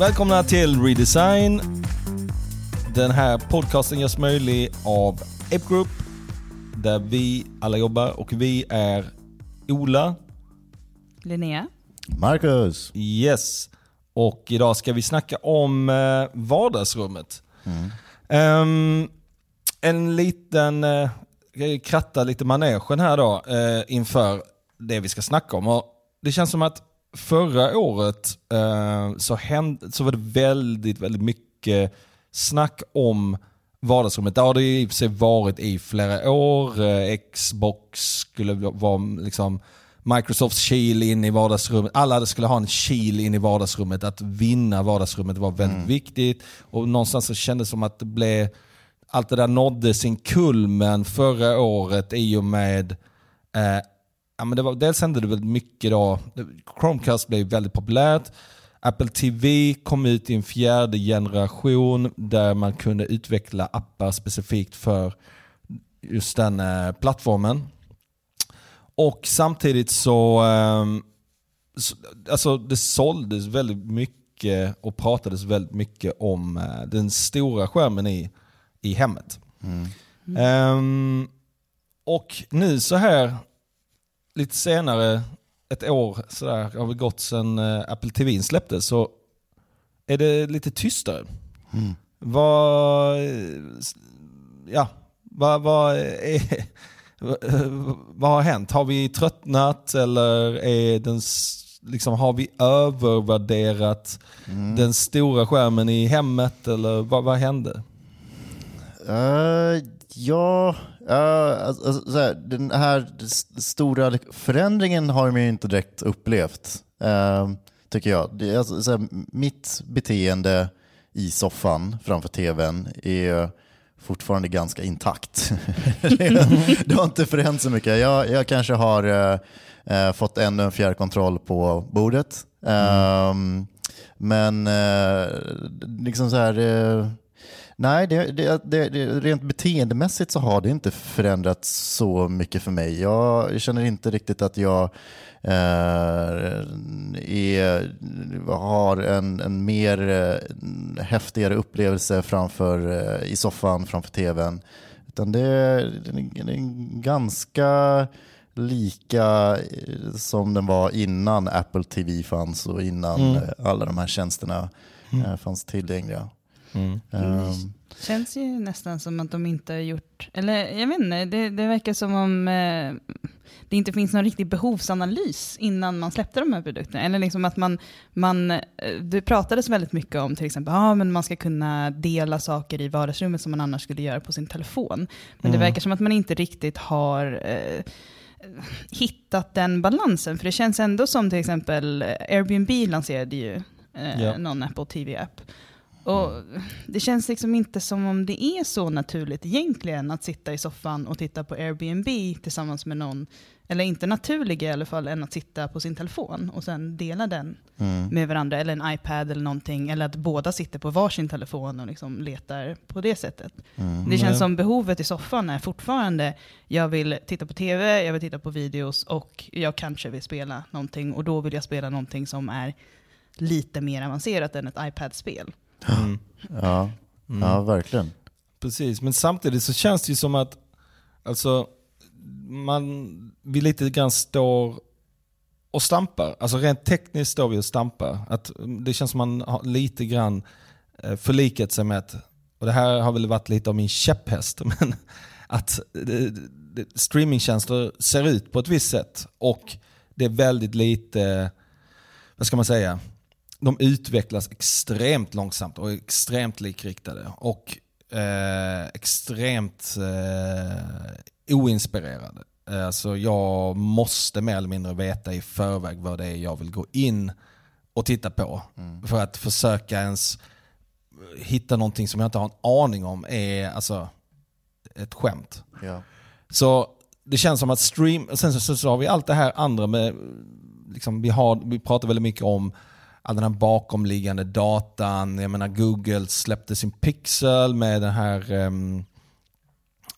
Välkomna till Redesign. Den här podcasten görs möjlig av Ape Group där vi alla jobbar och vi är Ola. Linnea. Marcus. Yes. Och idag ska vi snacka om eh, vardagsrummet. Ehm, en liten, uh, kratta lite manegen här då eh, inför det vi ska snacka om. Och det känns som att förra året eh, så, hände, så var det väldigt, väldigt mycket snack om vardagsrummet. Det har det i och för sig varit i flera år. Eh, Xbox skulle vara liksom Microsofts kil in i vardagsrummet. Alla skulle ha en kil in i vardagsrummet. Att vinna vardagsrummet var väldigt viktigt. Och någonstans så kändes det som att det blev, allt det där nådde sin kulmen förra året i och med eh, ja, men det var, dels hände det väldigt mycket då. Chromecast blev väldigt populärt. Apple TV kom ut i en fjärde generation där man kunde utveckla appar specifikt för just den eh, plattformen. Och samtidigt så, eh, så, alltså det såldes väldigt mycket och pratades väldigt mycket om eh, den stora skärmen i, i hemmet. Ehm, och nu så här lite senare, ett år sådär, har vi gått sedan eh, Apple TV släpptes, så är det lite tystare. Vad, ja, vad, vad, är, vad har hänt? Har vi tröttnat eller är den, liksom, har vi övervärderat den stora skärmen i hemmet eller vad, vad hände? Eh, ja, uh, alltså, alltså, så här, den här stora förändringen har man ju inte direkt upplevt, eh, tycker jag. Det, alltså, så här, mitt beteende i soffan framför tvn är fortfarande ganska intakt. det, har inte förändrats så mycket. Jag, jag kanske har eh, fått ännu en fjärrkontroll på bordet. Ehm, men eh, liksom så här... eh, Nej, det, det, det, rent beteendemässigt så har det inte förändrats så mycket för mig. Jag känner inte riktigt att jag eh, är, har en, en mer eh, häftigare upplevelse framför, eh, i soffan framför tvn. Utan det, det är ganska lika eh, som den var innan Apple TV fanns och innan Mm. eh, alla de här tjänsterna eh, fanns tillgängliga. Mm. Ehm, Känns ju nästan som att de inte har gjort, eller jag vet inte, det, det verkar som om eh, det inte finns någon riktig behovsanalys innan man släppte de här produkterna. Eller liksom att man, man eh, det pratades väldigt mycket om till exempel, ja men man ska kunna dela saker i vardagsrummet som man annars skulle göra på sin telefon. Men det verkar som att man inte riktigt har eh, hittat den balansen. För det känns ändå som till exempel Airbnb lanserade ju eh, Ja. någon Apple TV-app. Och det känns liksom inte som om det är så naturligt egentligen att sitta i soffan och titta på Airbnb tillsammans med någon, eller inte naturligt i alla fall, än att sitta på sin telefon och sen dela den mm. med varandra, eller en iPad eller någonting, eller att båda sitter på varsin telefon och liksom letar på det sättet. Mm. Det känns som behovet i soffan är fortfarande, jag vill titta på tv, jag vill titta på videos och jag kanske vill spela någonting och då vill jag spela någonting som är lite mer avancerat än ett iPad-spel. Mm. Ja, ja, verkligen. Precis, men samtidigt så känns det ju som att alltså, man, vi lite grann står och stampar. Alltså rent tekniskt står vi och stampar. Att det känns som man har lite grann eh, förlikat sig med att, och det här har väl varit lite av min käpphäst, men att streamingtjänster ser ut på ett visst sätt och det är väldigt lite, vad ska man säga, de utvecklas extremt långsamt och extremt likriktade. Och eh, extremt eh, oinspirerade. Eh, Alltså jag måste mer eller mindre veta i förväg vad det är jag vill gå in och titta på. För att försöka ens hitta någonting som jag inte har en aning om är alltså ett skämt. Ja. Så det känns som att stream, sen så, så, så har vi allt det här andra med, liksom, vi, har, vi pratar väldigt mycket om all den här bakomliggande datan. Jag menar Google släppte sin Pixel med den här ehm,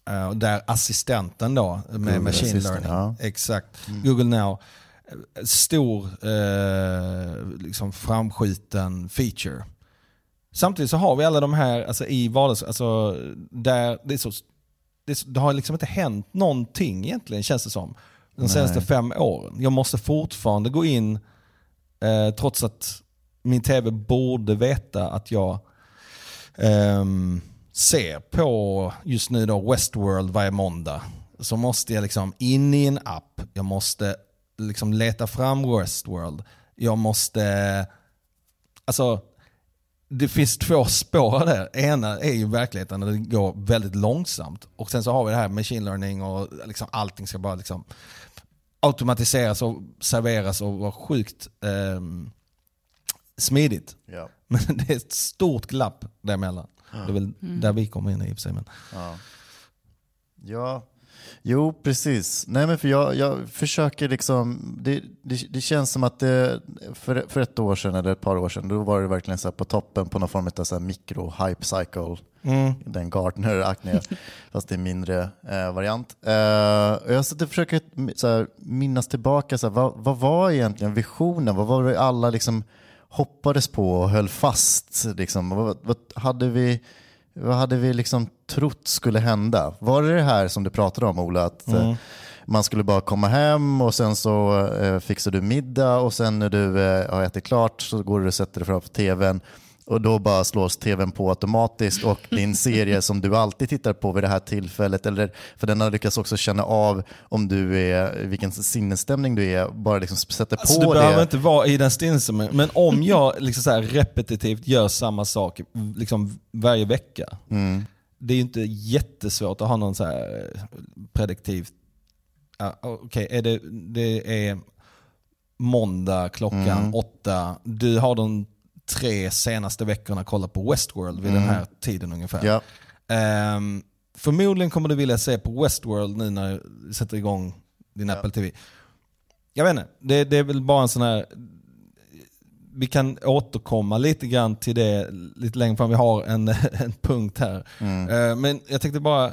eh, där assistenten då med Google machine learning. ja. Exakt. Google Now. stor eh, liksom framskjuten feature. Samtidigt så har vi alla de här alltså, i vardags... Alltså, där det, är så, det, är så, det har liksom inte hänt någonting egentligen känns det som. De senaste Nej. fem åren. Jag måste fortfarande gå in, eh, trots att min tv borde veta att jag eh, ser på just nu då Westworld varje måndag. Så måste jag liksom in i en app, jag måste liksom leta fram Westworld. Jag måste, alltså det finns två spår där. Ena är ju verkligheten där det går väldigt långsamt. Och sen så har vi det här machine learning och liksom allting ska bara liksom automatiseras och serveras och vara sjukt ehm, smidigt. Ja. Men det är ett stort glapp däremellan. Det är väl där vi kommer in i och för sig. Men. Ja. ja, jo precis. Nej men för jag, jag försöker liksom, det, det, det känns som att det, för, för ett år sedan eller ett par år sedan, då var det verkligen så på toppen på någon form av så här mikro-hype cycle. Den Gartner-aktiga, fast det är mindre eh, variant. Eh, och jag satt och försöker så här, minnas tillbaka, så här, vad, vad var egentligen visionen? Vad var det alla liksom hoppades på och höll fast? Liksom? Vad, vad hade vi, vad hade vi liksom trott skulle hända? Var det det här som du pratade om Ola? Att eh, man skulle bara komma hem och sen så eh, fixar du middag och sen när du eh, har ätit klart så går du och sätter dig framför tvn och då bara slås tvn på automatiskt och din serie som du alltid tittar på vid det här tillfället, eller för den har lyckats också känna av om du är, vilken sinnesstämning du är, bara liksom sätter Alltså, på du det. behöver inte vara i den stinsen, men om jag liksom så repetitivt gör samma sak liksom varje vecka. Mm. Det är ju inte jättesvårt att ha någon så här prediktivt, ja, okej, är det, det är måndag klockan Mm. åtta, du har de tre senaste veckorna kollat på Westworld vid den här tiden ungefär. Mm. Ja. Ehm, förmodligen kommer du vilja se på Westworld nu när du sätter igång din Ja. Apple TV. Jag vet inte, det, det är väl bara en sån här... Vi kan återkomma lite grann till det lite längre fram. Vi har en, en punkt här. Mm. Ehm, men jag tänkte bara,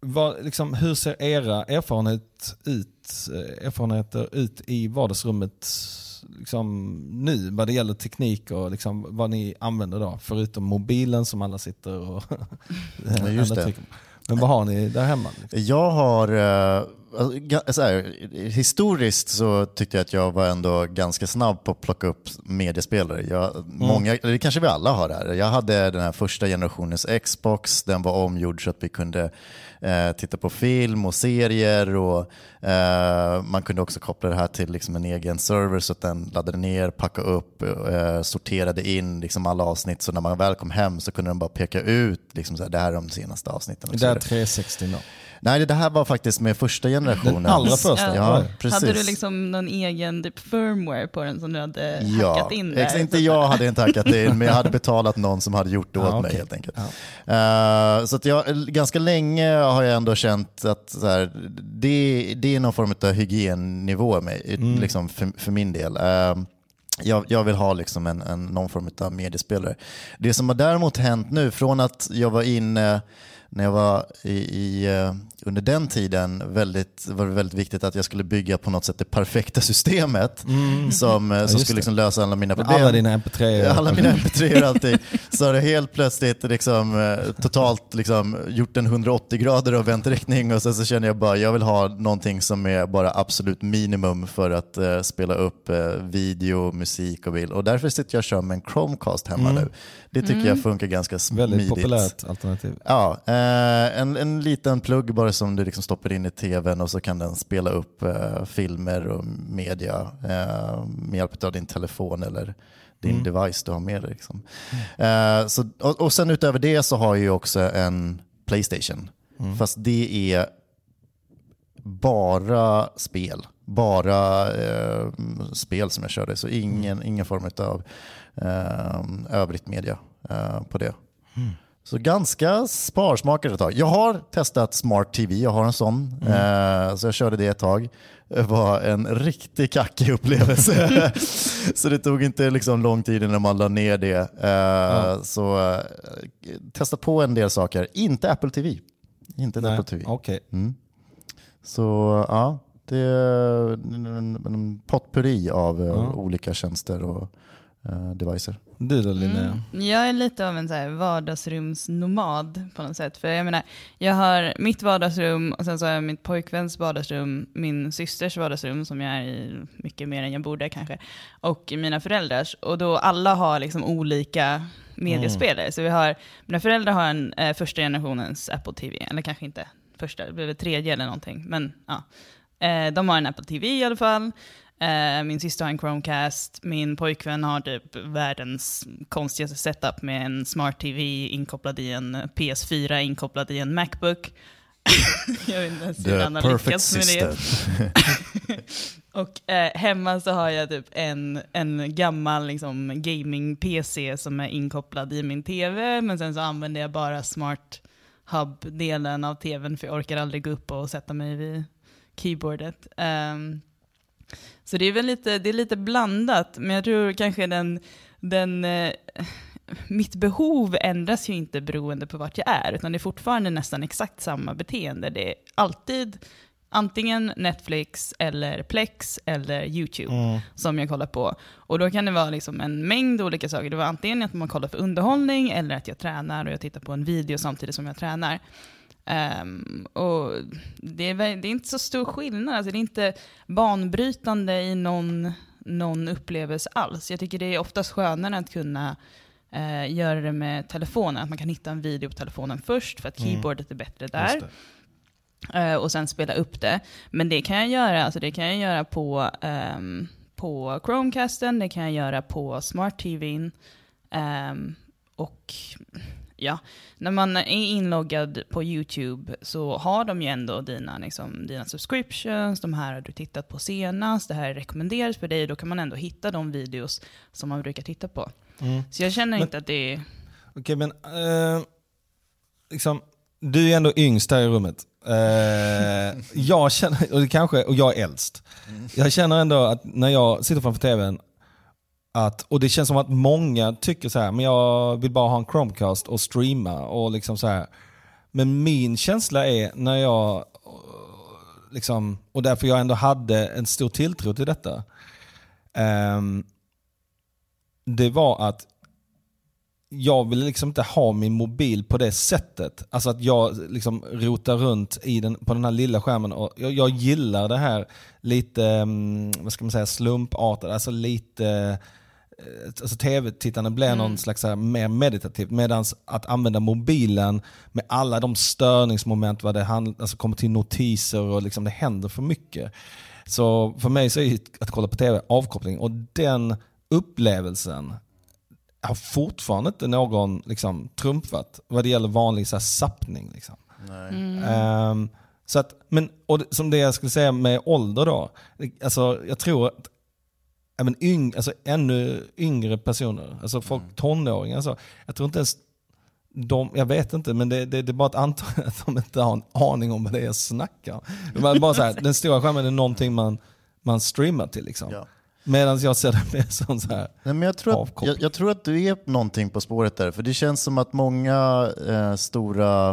vad, liksom, hur ser era erfarenhet ut, eh, erfarenheter ut i vardagsrummet liksom, nu vad det gäller teknik och liksom, vad ni använder då? Förutom mobilen som alla sitter och Ja, just det. Men vad har ni där hemma? Liksom? Jag har, eh, alltså, här, historiskt så tyckte jag att jag var ändå ganska snabb på att plocka upp mediespelare. Jag, många, eller det kanske vi alla har där. Jag hade den här första generationens Xbox, den var omgjord så att vi kunde eh, titta på film och serier och eh, man kunde också koppla det här till liksom en egen server så att den laddade ner, packade upp, eh, sorterade in liksom alla avsnitt så när man väl kom hem så kunde den bara peka ut liksom så här, det här är de senaste avsnitten. Det är vidare. 360 då. Nej, det här var faktiskt med första generationen. Den allra första? Ja, precis. Hade du liksom någon egen typ firmware på den som du hade Ja, hackat in där? ex- inte jag hade inte hackat in, men jag hade betalat någon som hade gjort det åt Ja, mig okej. helt enkelt. Eh, så att jag, ganska länge har jag ändå känt att så här, det, det är någon form av hygiennivå med, Mm. liksom för, för min del. Eh, jag, jag vill ha liksom en, en, någon form av mediespelare. Det som har däremot hänt nu, från att jag var inne när jag var i, i, eh, under den tiden väldigt, var det väldigt viktigt att jag skulle bygga på något sätt det perfekta systemet som, eh, som Mm. just skulle liksom lösa alla mina problem. alla dina mp3 Alla mina mp3 och allting. Så har det helt plötsligt liksom, eh, totalt liksom, gjort en 180 grader av vändriktning och sen så känner jag bara jag vill ha någonting som är bara absolut minimum för att eh, spela upp eh, video, musik och bild. Och därför sitter jag och kör med en Chromecast hemma nu. Det tycker jag funkar ganska smidigt. Väldigt populärt alternativ. Ja, eh, en, en liten plugg bara som du liksom stoppar in i tvn och så kan den spela upp eh, filmer och media eh, med hjälp av din telefon eller din device du har med dig. Liksom. Eh, så, och, och sen utöver det så har jag ju också en Playstation. Fast det är bara spel. Bara eh, spel som jag körde, så ingen, ingen form av eh, övrigt media eh, på det. Så ganska sparsmakat ett tag. Jag har testat Smart TV, jag har en sån. Eh, så jag körde det ett tag. Det var en riktigt kackig upplevelse. så det tog inte liksom lång tid innan man la ner det. Eh, Så eh, testa på en del saker. Inte Apple TV. Inte Nej, Apple TV. okej. Så ja, Det är en, potpurri av olika tjänster och eh, devices. Du då Linnea? Mm. Jag är lite av en så här vardagsrumsnomad på något sätt. För jag menar, jag har mitt vardagsrum och sen så har jag mitt pojkväns vardagsrum, min systers vardagsrum som jag är i mycket mer än jag borde kanske, och mina föräldrars. Och då alla har liksom olika mediespelare. Så vi har, mina föräldrar har en eh, första generationens Apple TV, eller kanske inte första, det väl tredje eller någonting. Men ja, eh, de har en Apple TV i alla fall. Eh, min syster har en Chromecast, min pojkvän har typ världens konstigaste setup med en smart TV inkopplad i en PS4 inkopplad i en Macbook. jag vet inte ens hur han har lyckats med det. Och eh, hemma så har jag typ en, en gammal liksom, gaming-PC som är inkopplad i min TV, men sen så använder jag bara smart hub-delen av TVn för jag orkar aldrig gå upp och sätta mig vid keyboardet. Ehm, så det är väl lite, det är lite blandat, men jag tror kanske den, den eh, mitt behov ändras ju inte beroende på vart jag är, utan det är fortfarande nästan exakt samma beteende. Det är alltid antingen Netflix eller Plex eller YouTube Mm. som jag kollar på. Och då kan det vara liksom en mängd olika saker. Det var antingen att man kollar för underhållning eller att jag tränar och jag tittar på en video samtidigt som jag tränar. Ehm, och det, är, det är inte så stor skillnad, alltså det är inte banbrytande i någon, någon upplevelse alls. Jag tycker det är oftast skönare att kunna eh, göra det med telefonen, att man kan hitta en video på telefonen först för att Mm. keyboardet är bättre där. Eh, och sen spela upp det. Men det kan jag göra, alltså det kan jag göra på, ehm, på Chromecasten, det kan jag göra på Smart TVn. ehm, och ja, när man är inloggad på YouTube så har de ju ändå dina, liksom, dina subscriptions, de här har du tittat på senast, det här rekommenderas för dig, då kan man ändå hitta de videos som man brukar titta på. Mm. Så jag känner Men- inte att det är... Okej, men eh, liksom, du är ändå yngst här i rummet. Eh, jag känner, och, det kanske, och jag är äldst. Jag känner ändå att när jag sitter framför tvn, att, och det känns som att många tycker så här, men jag vill bara ha en Chromecast och streama. och liksom så här. Men min känsla är när jag, liksom, och därför jag ändå hade en stor tilltro till detta, eh, det var att jag vill liksom inte ha min mobil på det sättet. Alltså att jag liksom rotar runt i den, på den här lilla skärmen. Och jag, jag gillar det här lite, mm, vad ska man säga, slumpartade, alltså lite eh, Alltså tv-tittandet blir Mm. någon slags här mer meditativt. Medan att använda mobilen med alla de störningsmoment, vad det hand, alltså kommer till notiser och liksom det händer för mycket. Så för mig så är att kolla på tv avkoppling och den upplevelsen har fortfarande inte någon liksom, trumfat vad det gäller vanlig så här, zappning. Liksom. Mm. Så att, men, och det- som det jag skulle säga med ålder då, alltså, jag tror att även yng, alltså, ännu yngre personer, alltså folk tonåringar, alltså, jag tror inte ens de, jag vet inte, men det, det, det är bara ett antal att de inte har en aning om vad det är jag snackar om. Det bara så här, Den stora skärmen är någonting man, man streamar till. Liksom. Ja. Medan jag ser det mer som så här, Nej, men jag, tror att, jag, jag tror att du är någonting på spåret där. För det känns som att många eh, stora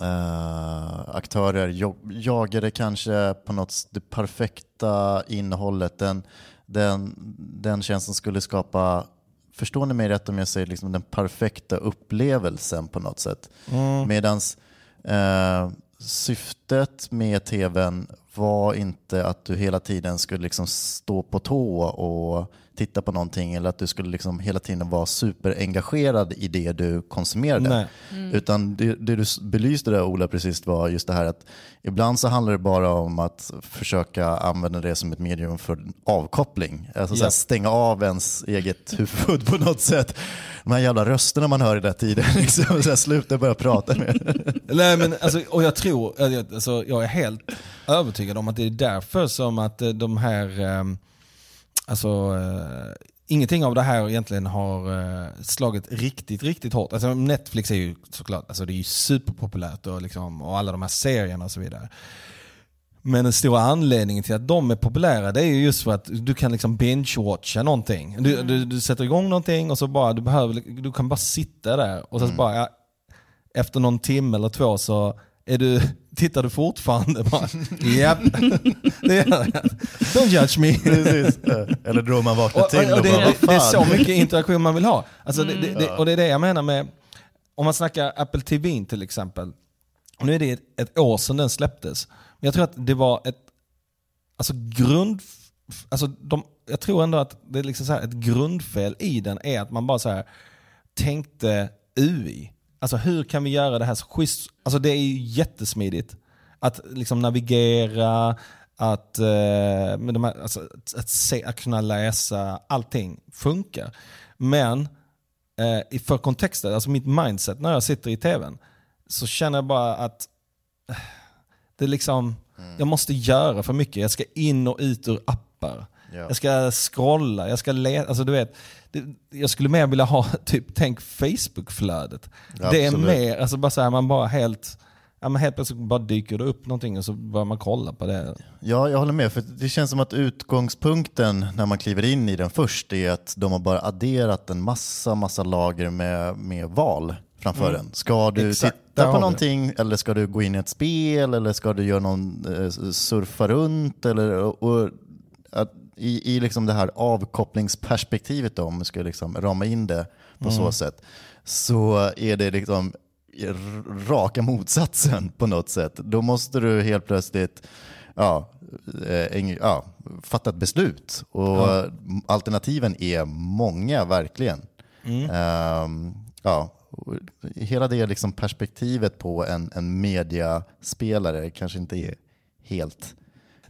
eh, aktörer jagade kanske på något det perfekta innehållet. Den, den, den känslan skulle skapa, förstår ni mig rätt om jag säger liksom den perfekta upplevelsen på något sätt. mm, Medans eh, syftet med tvn var inte att du hela tiden skulle liksom stå på tå och titta på någonting eller att du skulle liksom hela tiden vara superengagerad i det du konsumerade. nej. Utan det, det du belyste där Ola precis var just det här att ibland så handlar det bara om att försöka använda det som ett medium för avkoppling. Alltså Ja. stänga av ens eget huvud på något sätt. De här jävla rösterna man hör i den tiden. Liksom, så här, sluta börja prata med. Nej, men alltså, och jag tror, alltså, jag är helt övertygad om att det är därför som att eh, de här, eh, alltså eh, ingenting av det här egentligen har eh, slagit riktigt, riktigt hårt. Alltså Netflix är ju såklart, alltså det är ju superpopulärt och, liksom, och alla de här serierna och så vidare. Men den stora anledningen till att de är populära det är ju just för att du kan liksom binge-watcha någonting. Du, du, du sätter igång någonting och så bara, du, behöver, du kan bara sitta där och så bara, ja, efter någon timme eller två så är du, tittar du fortfarande? Japp, det gör jag. Don't judge me. Precis. Eller då man vaknar Och, till och, och, det, bara, det, det är så mycket interaktion man vill ha. Alltså det, det, det, Ja. och det är det jag menar med, om man snackar Apple TV till exempel. Nu är det ett, ett år sedan den släpptes. Men jag tror att det var ett alltså grund... Alltså de, jag tror ändå att det är liksom så här, ett grundfel i den är att man bara så här tänkte UI. Alltså hur kan vi göra det här så schysst? Alltså det är ju jättesmidigt. Att liksom navigera, att, eh, med de här, alltså, att, att, se, att kunna läsa, allting funkar. Men eh, för kontexten, alltså mitt mindset när jag sitter i tvn, så känner jag bara att eh, det är liksom, jag måste göra för mycket. Jag ska in och ut ur appar. Ja. Jag ska scrolla, jag ska leta, alltså du vet. Jag skulle mer vilja ha, typ, tänk Facebook-flödet. Det är Absolut. mer, alltså bara så här, man bara helt, ja, men helt plötsligt bara dyker det upp någonting och så börjar man kolla på det. Ja, jag håller med. För Det känns som att utgångspunkten när man kliver in i den först är att de har bara adderat en massa, massa lager med, med val framför en. Ska du Exakt, titta på någonting eller ska du gå in i ett spel eller ska du göra någon eh, surfa runt? Eller, och, att, I i liksom det här avkopplingsperspektivet då, om vi ska liksom rama in det på så sätt, så är det liksom raka motsatsen på något sätt. Då måste du helt plötsligt ja, eh, en, ja, fatta ett beslut. Och alternativen är många, verkligen. Ehm, ja, och hela det liksom perspektivet på en, en mediaspelare kanske inte är helt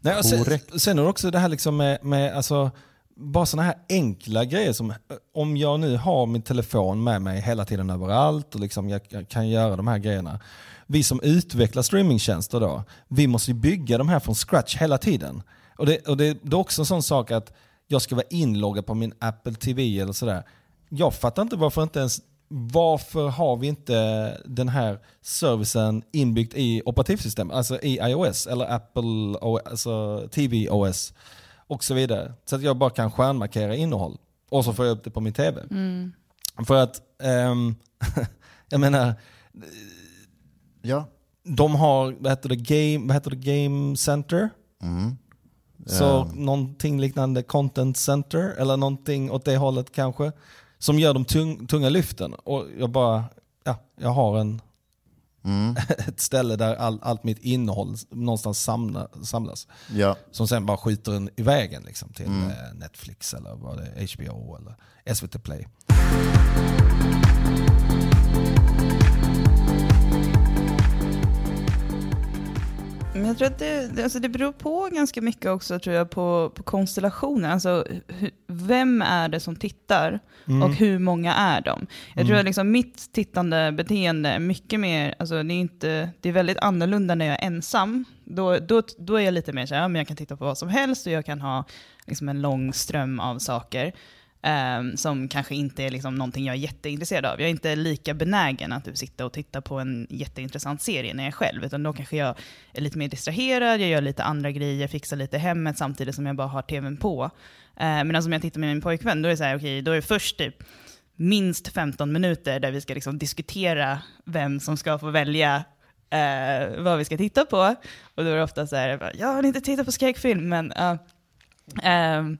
Nej, och sen, sen är det också det här liksom med, med alltså, bara sådana här enkla grejer som, om jag nu har min telefon med mig hela tiden överallt och liksom jag, jag kan göra de här grejerna. Vi som utvecklar streamingtjänster då, vi måste ju bygga de här från scratch hela tiden. Och det, och det, det är också en sån sak att jag ska vara inloggad på min Apple TV eller sådär. Jag fattar inte varför inte ens varför har vi inte den här servicen inbyggt i operativsystemet, alltså i iOS eller Apple alltså TV OS och så vidare. Så att jag bara kan stjärnmarkera innehåll och så får jag upp det på min TV. För att, ehm, jag menar, Ja. de har, vad heter det, Game, vad heter det, game Center? Mm. Så Ehm. någonting liknande Content Center eller någonting åt det hållet kanske. Som gör de tung, tunga lyften. Och jag bara, ja, jag har en, Mm. ett ställe där all, allt mitt innehåll någonstans samla, samlas. Ja. Som sen bara skjuter en i vägen liksom, till Mm. eh, Netflix eller vad det är, HBO eller SVT Play. Men jag tror att det, alltså det beror på ganska mycket också tror jag på, på konstellationen. Alltså, hu, vem är det som tittar Mm. och hur många är de? Jag tror att liksom mitt tittande beteende är mycket mer, alltså det är, inte, det är väldigt annorlunda när jag är ensam. Då, då, då är jag lite mer så här, ja, men jag kan titta på vad som helst och jag kan ha liksom en lång ström av saker ehm, som kanske inte är liksom någonting jag är jätteintresserad av. Jag är inte lika benägen att typ sitta och titta på en jätteintressant serie när jag är själv, utan då kanske jag är lite mer distraherad, jag gör lite andra grejer, fixar lite hemmet samtidigt som jag bara har tvn på. Eh, Medan om jag tittar med min pojkvän, då är det så här, okej, då är det först typ minst 15 minuter där vi ska liksom diskutera vem som ska få välja eh, vad vi ska titta på. Och då är det ofta så här, bara, jag vill inte titta på skräckfilm, men uh, Ehm,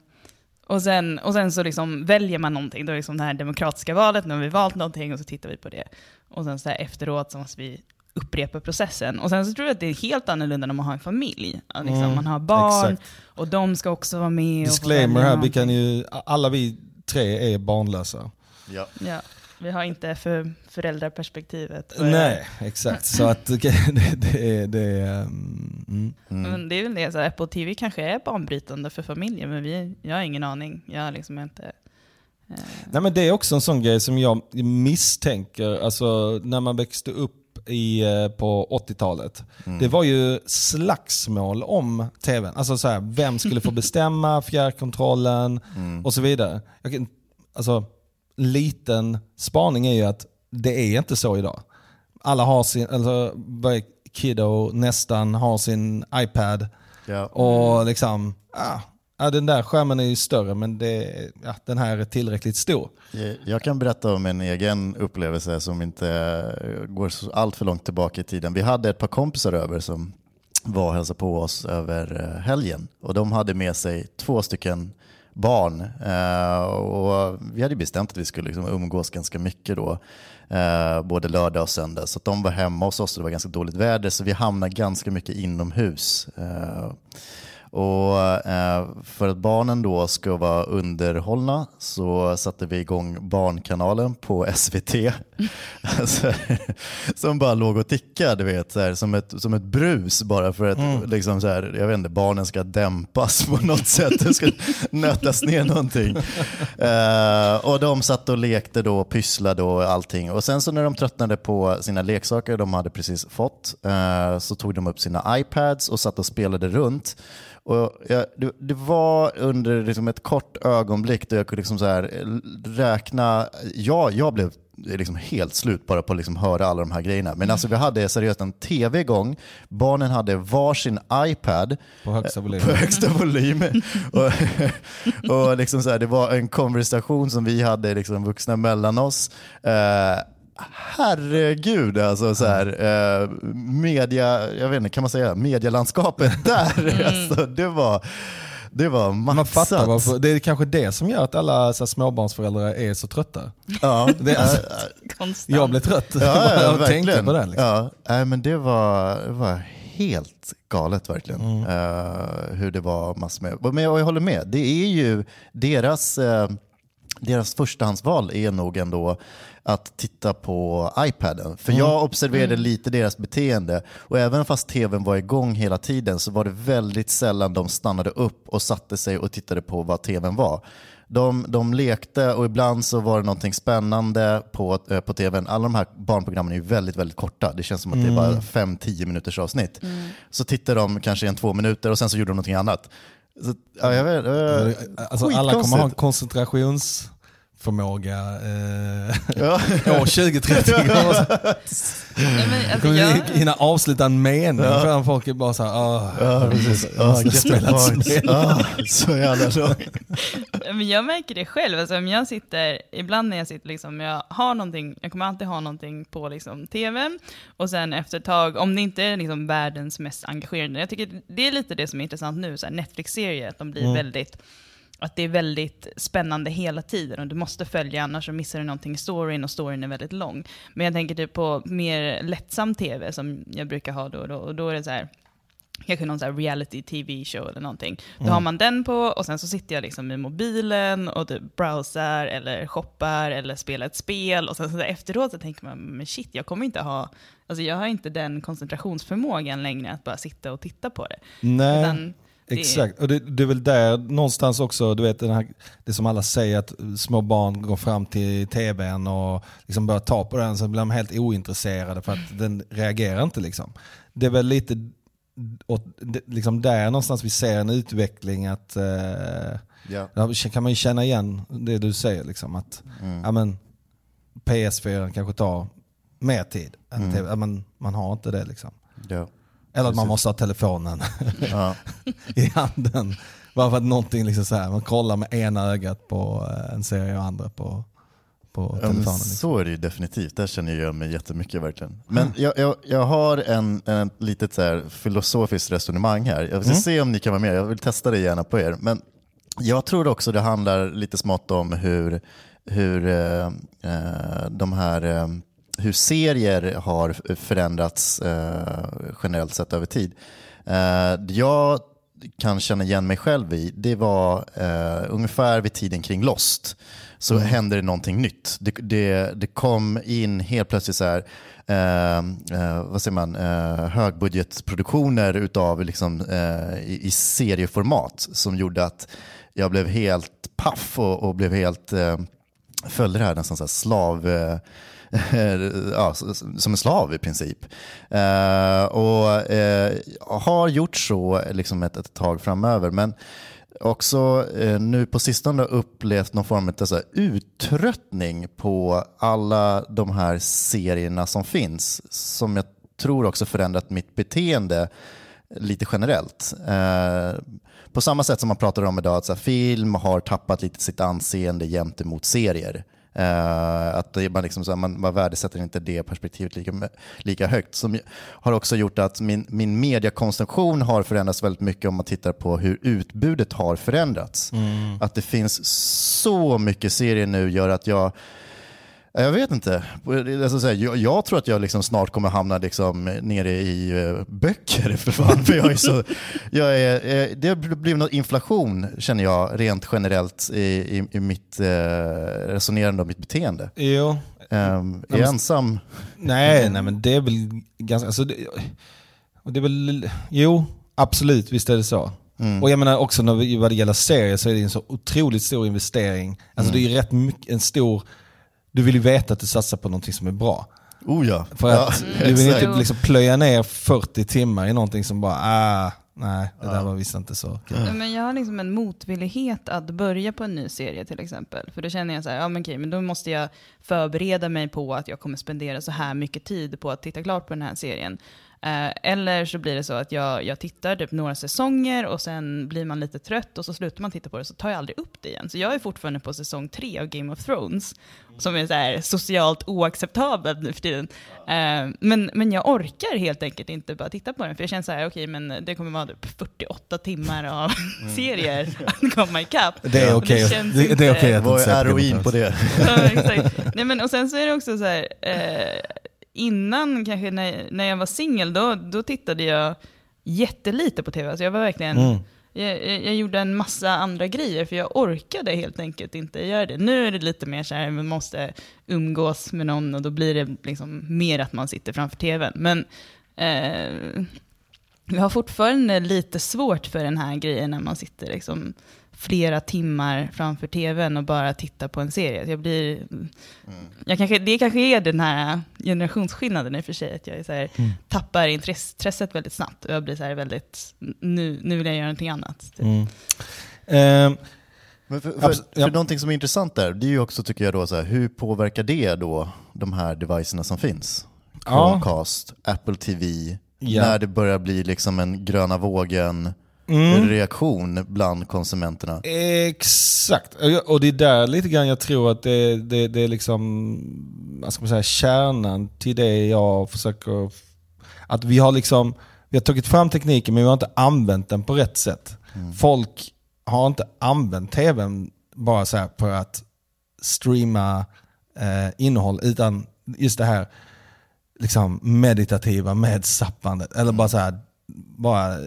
och sen, och sen så liksom väljer man någonting, då är det liksom det här demokratiska valet, nu har vi valt någonting och så tittar vi på det. Och sen så här efteråt så måste vi upprepa processen. Och sen så tror jag att det är helt annorlunda när man har en familj. Liksom, Mm, man har barn exakt. och de ska också vara med. Disclaimer här, vi kan ju, alla vi tre är barnlösa. Ja. Ja, vi har inte för föräldraperspektivet. Nej, exakt. Så att det, det, är- det är... um, Mm. Men det är väl det, så Apple TV kanske är banbrytande för familjer, men vi, jag har ingen aning. Jag liksom inte... Eh, Nej, men det är också en sån grej som jag misstänker, alltså när man växte upp i, eh, på 80-talet. Det var ju slagsmål om tvn. Alltså så här, vem skulle få bestämma fjärrkontrollen och så vidare. Jag alltså, liten spaning är ju att det är inte så idag. Alla har sin, alltså varje kiddo nästan har sin iPad Ja. och liksom, ah, ja, den där skärmen är ju större men det, ja, den här är tillräckligt stor. Jag- kan berätta om en egen upplevelse som inte går så allt för långt tillbaka i tiden. Vi hade ett par kompisar över som var och hälsade på oss över eh, helgen och de hade med sig två stycken barn eh, och vi hade bestämt att vi skulle liksom umgås ganska mycket då, eh, både lördag och söndag. Så att de var hemma hos oss och det var ganska dåligt väder så vi hamnade ganska mycket inomhus. Eh, och eh, för att barnen då ska vara underhållna så satte vi igång Barnkanalen på SVT. alltså, som bara låg och tickade, du vet, så här, som, ett, som ett brus bara för att liksom, så här, jag vet inte, barnen ska dämpas på något sätt. Det ska nötas ner någonting. Eh, och de satt och lekte då pysslade och allting. Och sen så när de tröttnade på sina leksaker de hade precis fått eh, så tog de upp sina iPads och satt och spelade runt. Och jag, det, det var under liksom ett kort ögonblick då jag kunde liksom så här räkna, ja, jag blev liksom helt slut bara på att liksom höra alla de här grejerna. Men alltså vi hade seriöst en tv igång, barnen hade varsin iPad På högsta volym. på högsta volym. och, och liksom så här, det var en konversation som vi hade liksom vuxna mellan oss. Eh, herregud, alltså så här, eh, media, jag vet inte, kan man säga medielandskapet där, alltså, det var, det var Man maxat. fattar varför, det är kanske det som gör att alla så här, småbarnsföräldrar är så trötta. Ja, Det är, alltså, Konstant. jag blir trött ja, ja, tänka verkligen. på det. Liksom. Ja, nej, men det var, det var helt galet verkligen. Mm. Eh, hur det var massor med. Men jag, jag håller med, det är ju deras, eh, deras förstahandsval är nog ändå att titta på iPaden. För Mm. jag observerade lite deras beteende och även fast tvn var igång hela tiden så var det väldigt sällan de stannade upp och satte sig och tittade på vad tvn var. De, de lekte och ibland så var det någonting spännande på, eh, på tvn. Alla de här barnprogrammen är ju väldigt, väldigt korta. Det känns som att det är bara 5-10 minuters avsnitt. Så tittar de kanske en två minuter och sen så gjorde de någonting annat. Så, ja, jag vet, eh, Alltså, alla kommer ha en skitkonstigt. Koncentrationsförmåga eh, Ja. år 2030. Nej, men, alltså, kommer jag, vi hinna avsluta en mening förrän folk är bara såhär, ah, Ja, precis. spel. Ja, så jävla men jag märker det själv. Alltså, om jag sitter, ibland när jag sitter, liksom, jag har någonting, jag kommer alltid ha någonting på liksom, tv. Och sen efter ett tag, om det inte är liksom, världens mest engagerande, jag tycker det är lite det som är intressant nu, Netflix-serier, att de blir väldigt att det är väldigt spännande hela tiden och du måste följa annars så missar du någonting i storyn och storyn är väldigt lång. Men jag tänker typ på mer lättsam tv som jag brukar ha då och då och då är det så här kanske någon så här reality tv show eller någonting. Då har man den på och sen så sitter jag liksom i mobilen och typ browsar eller shoppar eller spelar ett spel och sen så efteråt så tänker man, men shit, jag kommer inte ha, alltså jag har inte den koncentrationsförmågan längre att bara sitta och titta på det. Nej. Utan Exakt, och det, det är väl där någonstans också, du vet den här, det som alla säger att små barn går fram till tvn och liksom börjar ta på den så blir de helt ointresserade för att den reagerar inte. Liksom. Det är väl lite det- liksom där någonstans vi ser en utveckling att eh, Ja. där kan man ju känna igen det du säger. Liksom, att ja, men, PS4 kanske tar mer tid. Än TV. Ja, men, man har inte det liksom. Ja. Eller att man måste ha telefonen Ja. i handen. Bara för att någonting liksom så här, man kollar med ena ögat på eh, en serie och andra på, på telefonen. Liksom. så är det ju definitivt. Där känner jag mig jättemycket verkligen. Men jag, jag, jag har en, en litet så här filosofiskt resonemang här. Jag ska se om ni kan vara med. Jag vill testa det gärna på er. Men jag tror också det handlar lite smått om hur, hur eh, eh, de här eh, hur serier har förändrats eh, generellt sett över tid. Eh, jag kan känna igen mig själv i, det var eh, ungefär vid tiden kring Lost så hände det någonting nytt. Det, det, det kom in helt plötsligt så här, eh, eh, vad säger man, eh, högbudgetproduktioner utav liksom, eh, i, i serieformat som gjorde att jag blev helt paff och, och blev helt, eh, följde det här nästan så här slav, eh, ja, som en slav i princip. Eh, och eh, har gjort så liksom ett, ett tag framöver. Men också eh, nu på sistone upplevt någon form av så här uttröttning på alla de här serierna som finns. Som jag tror också förändrat mitt beteende lite generellt. Eh, på samma sätt som man pratar om idag att så här, film har tappat lite sitt anseende gentemot serier. Uh, att man, liksom, här, man, man värdesätter inte det perspektivet lika, lika högt. Som har också gjort att min, min mediakonsumtion har förändrats väldigt mycket om man tittar på hur utbudet har förändrats. Mm. Att det finns så mycket serier nu gör att jag jag vet inte. Alltså, jag, tror att jag liksom snart kommer hamna liksom nere i uh, böcker. För fan, för jag är så, jag är, eh, det har blivit någon inflation känner jag rent generellt i, i, i mitt uh, resonerande och mitt beteende. Jo. Um, är jag ensam? Nej, nej, men det är väl ganska... Alltså det, det är väl, jo, absolut, visst är det så. Mm. Och jag menar också när vi, vad det gäller serier så är det en så otroligt stor investering. Alltså mm. det är rätt mycket, en stor du vill ju veta att du satsar på någonting som är bra. Oh ja. För att ja, du vill inte liksom plöja ner 40 timmar i någonting som bara, ah, nej, det där var visst inte så kul. Ja, men jag har liksom en motvillighet att börja på en ny serie till exempel. För då känner jag så här, ja men okej, men då måste jag förbereda mig på att jag kommer spendera så här mycket tid på att titta klart på den här serien. Eh, eller så blir det så att jag, jag tittar typ några säsonger och sen blir man lite trött och så slutar man titta på det så tar jag aldrig upp det igen. Så jag är fortfarande på säsong tre av Game of Thrones, som är så här socialt oacceptabelt nu för tiden. Eh, men, men jag orkar helt enkelt inte bara titta på den, för jag känner så här, okej, okay, men det kommer vara typ 48 timmar av mm. serier att komma ikapp. Det är okej okay. det, det, är okay att Vad är heroin på det? ja, exakt. Nej, men, och sen så är det också så här, eh, innan kanske när, när jag var singel, då, då tittade jag jättelite på tv. Alltså jag var verkligen... Mm. Jag, jag, gjorde en massa andra grejer för jag orkade helt enkelt inte göra det. Nu är det lite mer så här, man måste umgås med någon och då blir det liksom mer att man sitter framför tvn. Men eh, jag har fortfarande lite svårt för den här grejen när man sitter liksom flera timmar framför tvn och bara titta på en serie. Jag blir, mm. jag kanske, det kanske är den här generationsskillnaden i och för sig, att jag så här, mm. tappar intresset väldigt snabbt och jag blir så här väldigt, nu, nu vill jag göra någonting annat. Typ. Mm. Men för, för, för ja. någonting som är intressant där, det är ju också tycker jag då så här, hur påverkar det då de här devicerna som finns? Chromecast, ja. Apple TV, ja. när det börjar bli liksom en gröna vågen, mm. reaktion bland konsumenterna. Exakt, och det är där lite grann jag tror att det, det, det är liksom, vad ska man säga, kärnan till det jag försöker... Att vi har liksom, vi har tagit fram tekniken men vi har inte använt den på rätt sätt. Mm. Folk har inte använt tvn bara så för att streama eh, innehåll, utan just det här liksom meditativa med zappandet. Eller bara så här, bara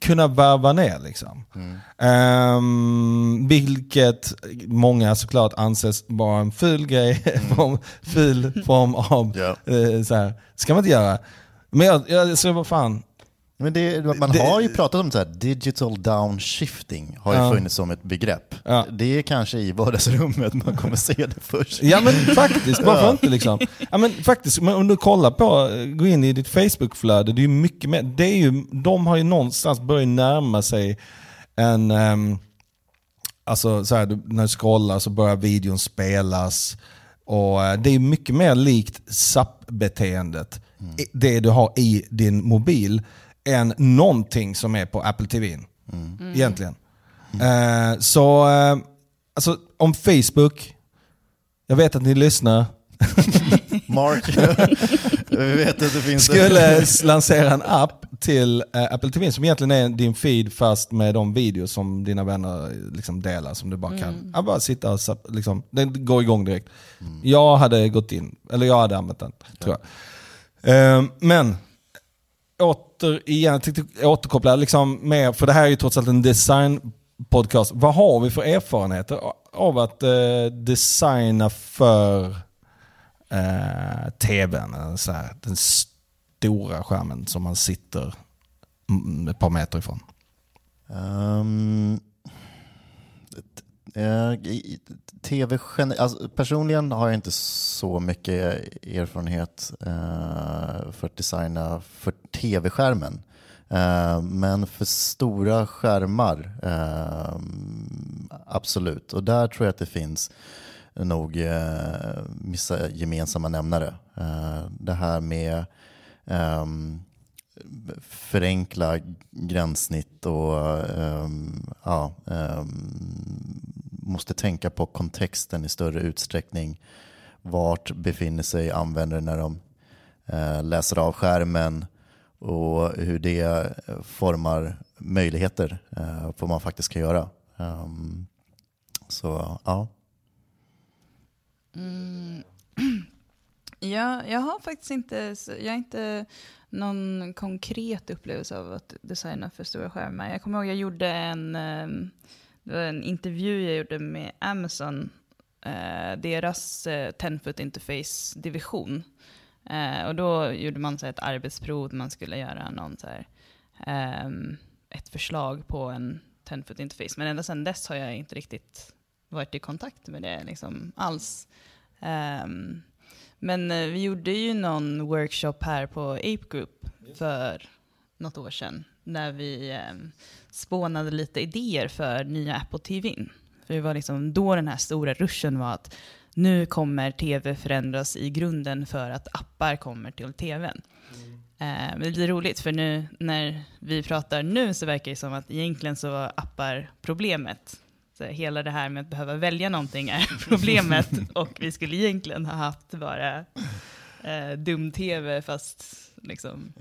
kunna varva ner. Liksom. Mm. Um, vilket många såklart anses vara en ful grej, mm. ful form av, yeah. uh, så här, ska man inte göra. Men jag, jag så vad fan, men det, man det, har ju pratat om så här, digital downshifting, har ju ja. funnits som ett begrepp. Ja. Det är kanske i vardagsrummet man kommer se det först. Ja men faktiskt, varför ja. inte liksom? Ja men faktiskt, om du kollar på, gå in i ditt Facebook-flöde, det är ju mycket mer, det är ju, de har ju någonstans börjat närma sig en, um, alltså så här, när du scrollar så börjar videon spelas. Och eh, det är mycket mer likt SAP-beteendet, mm. det du har i din mobil än någonting som är på Apple TV. Mm. Egentligen. Mm. Uh, så, uh, alltså om Facebook, jag vet att ni lyssnar. Mark, vi vet att det finns Skulle lansera en app till uh, Apple TV som egentligen är din feed fast med de videos som dina vänner liksom delar som du bara kan. Mm. Jag bara sitta och liksom, den går igång direkt. Mm. Jag hade gått in, eller jag hade använt den, tror jag. men återigen, jag tänkte återkoppla liksom mer, för det här är ju trots allt en designpodcast. Vad har vi för erfarenheter av att eh, designa för eh, tvn? Eh, så här, den stora skärmen som man sitter ett par meter ifrån. Um, Eh, TV, alltså, personligen har jag inte så mycket erfarenhet eh, för att designa för tv-skärmen. Eh, men för stora skärmar, absolut. Och där tror jag att det finns nog vissa gemensamma nämnare. det här med um, förenkla gränssnitt och um, ja, um, måste tänka på kontexten i större utsträckning. Vart befinner sig användare när de uh, läser av skärmen och hur det formar möjligheter uh, på vad man faktiskt kan göra. Um, så ja. Mm. Ja, jag har faktiskt inte, jag är inte någon konkret upplevelse av att designa för stora skärmar. Jag kommer ihåg jag gjorde en, ehm, det var en intervju jag gjorde med Amazon, eh, deras eh, 10-foot interface-division. Eh, och då gjorde man så ett arbetsprov, där man skulle göra någon så här, ehm, ett förslag på en 10-foot interface. Men ända sedan dess har jag inte riktigt varit i kontakt med det liksom, alls. Um, men eh, vi gjorde ju någon workshop här på Ape Group för något år sedan. När vi eh, spånade lite idéer för nya Apple TV. För det var liksom då den här stora ruschen var att nu kommer tv förändras i grunden för att appar kommer till tvn. Mm. Eh, men det är lite roligt för nu när vi pratar nu så verkar det som att egentligen så var appar problemet Eh, hela det här med att behöva välja någonting är problemet och vi skulle egentligen ha haft bara eh, dum-tv fast liksom...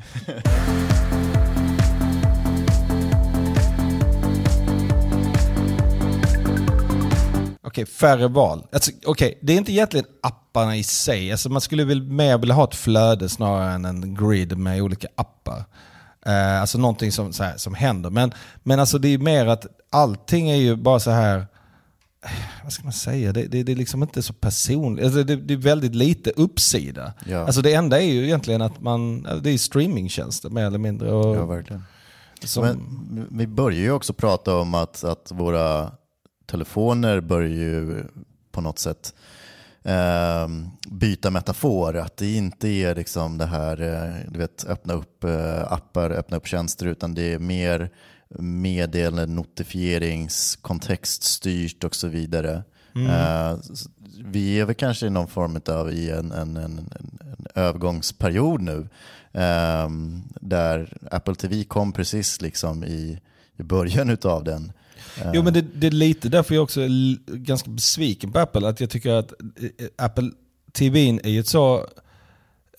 Okej, färre val. Alltså, Okej, det är inte egentligen apparna i sig. Alltså, man skulle väl mer vilja ha ett flöde snarare än en grid med olika appar. Uh, alltså någonting som, här, som händer. Men, men alltså det är mer att allting är ju bara så här vad ska man säga, det, det, det är liksom inte så personligt. Alltså det, det, är väldigt lite uppsida. Ja. Alltså det enda är ju egentligen att man, det är streamingtjänster mer eller mindre. Och, ja, verkligen. Som... Men, vi börjar ju också prata om att, att våra telefoner börjar ju på något sätt eh, byta metafor. Att det inte är liksom det här, eh, du vet, öppna upp eh, appar, öppna upp tjänster, utan det är mer meddelande, notifierings, kontextstyrt och så vidare. Mm. Uh, vi är väl kanske i någon form av i en, en, en, en övergångsperiod nu. Um, där Apple TV kom precis liksom i, i början av den. Jo men det, det, är lite därför jag också är ganska besviken på Apple. Att jag tycker att eh, Apple TV är ju ett så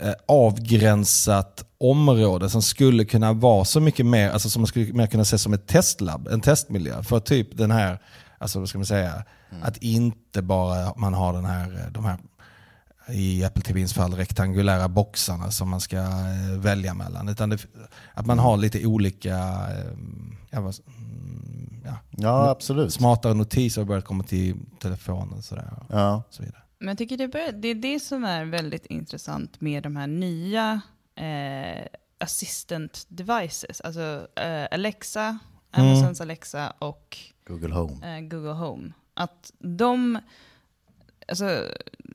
Eh, avgränsat område som skulle kunna vara så mycket mer, alltså som man skulle mer kunna se som ett testlab, en testmiljö för typ den här, alltså vad ska man säga, mm. att inte bara man har den här, eh, de här i Apple TVs fall rektangulära boxarna som man ska eh, välja mellan. Utan det, att man har lite olika ja, mm, ja, ja, absolut. smartare notiser har börjat komma till telefonen. Och sådär, ja. så vidare. Men jag tycker det, bör, det är det som är väldigt intressant med de här nya eh, assistant devices. Alltså eh, Alexa, mm. Amazons mm. Alexa och Google Home. Eh, Google Home. Att de, alltså,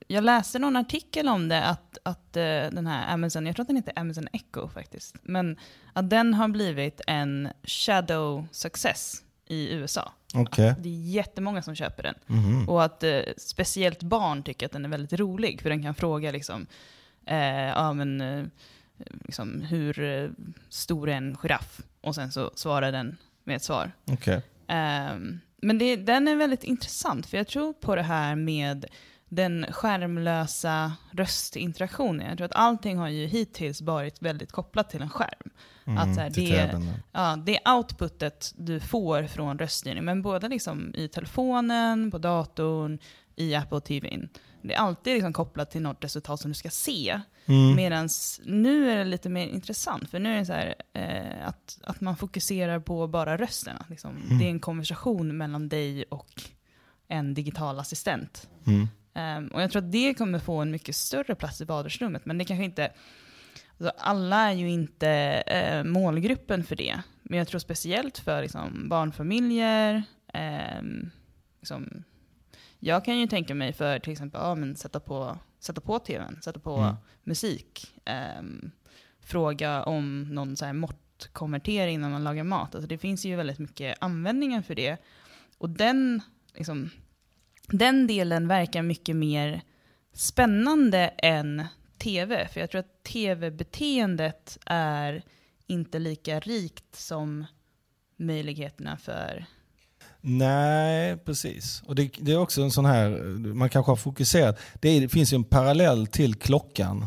jag läste någon artikel om det, att, att uh, den här Amazon, jag tror att den heter Amazon Echo faktiskt, men att den har blivit en shadow success i USA. Okay. Det är jättemånga som köper den. Mm. Och att eh, speciellt barn tycker att den är väldigt rolig, för den kan fråga liksom, eh, ja, men, eh, liksom, hur eh, stor är en giraff? Och sen så svarar den med ett svar. Okay. Ehm, men det, den är väldigt intressant, för jag tror på det här med den skärmlösa röstinteraktionen. Jag tror att allting har ju hittills varit väldigt kopplat till en skärm. Mm, att så här, det, ja, det är outputet du får från röststyrning, men både liksom i telefonen, på datorn, i Apple TV. Det är alltid liksom kopplat till något resultat som du ska se. Mm. Medan nu är det lite mer intressant, för nu är det så här, eh, att, att man fokuserar på bara rösten. Liksom. Mm. Det är en konversation mellan dig och en digital assistent. Mm. Um, och jag tror att det kommer få en mycket större plats i vardagsrummet, men det kanske inte... Alltså alla är ju inte uh, målgruppen för det. Men jag tror speciellt för liksom, barnfamiljer, um, liksom, jag kan ju tänka mig för till exempel ja, men sätta, på, sätta på tvn, sätta på mm. musik, um, fråga om någon så här måttkonvertering när man lagar mat. Alltså det finns ju väldigt mycket användningar för det. Och den, liksom, den delen verkar mycket mer spännande än tv. För jag tror att tv-beteendet är inte lika rikt som möjligheterna för... Nej, precis. Och det, det är också en sån här, man kanske har fokuserat, det, är, det finns ju en parallell till klockan.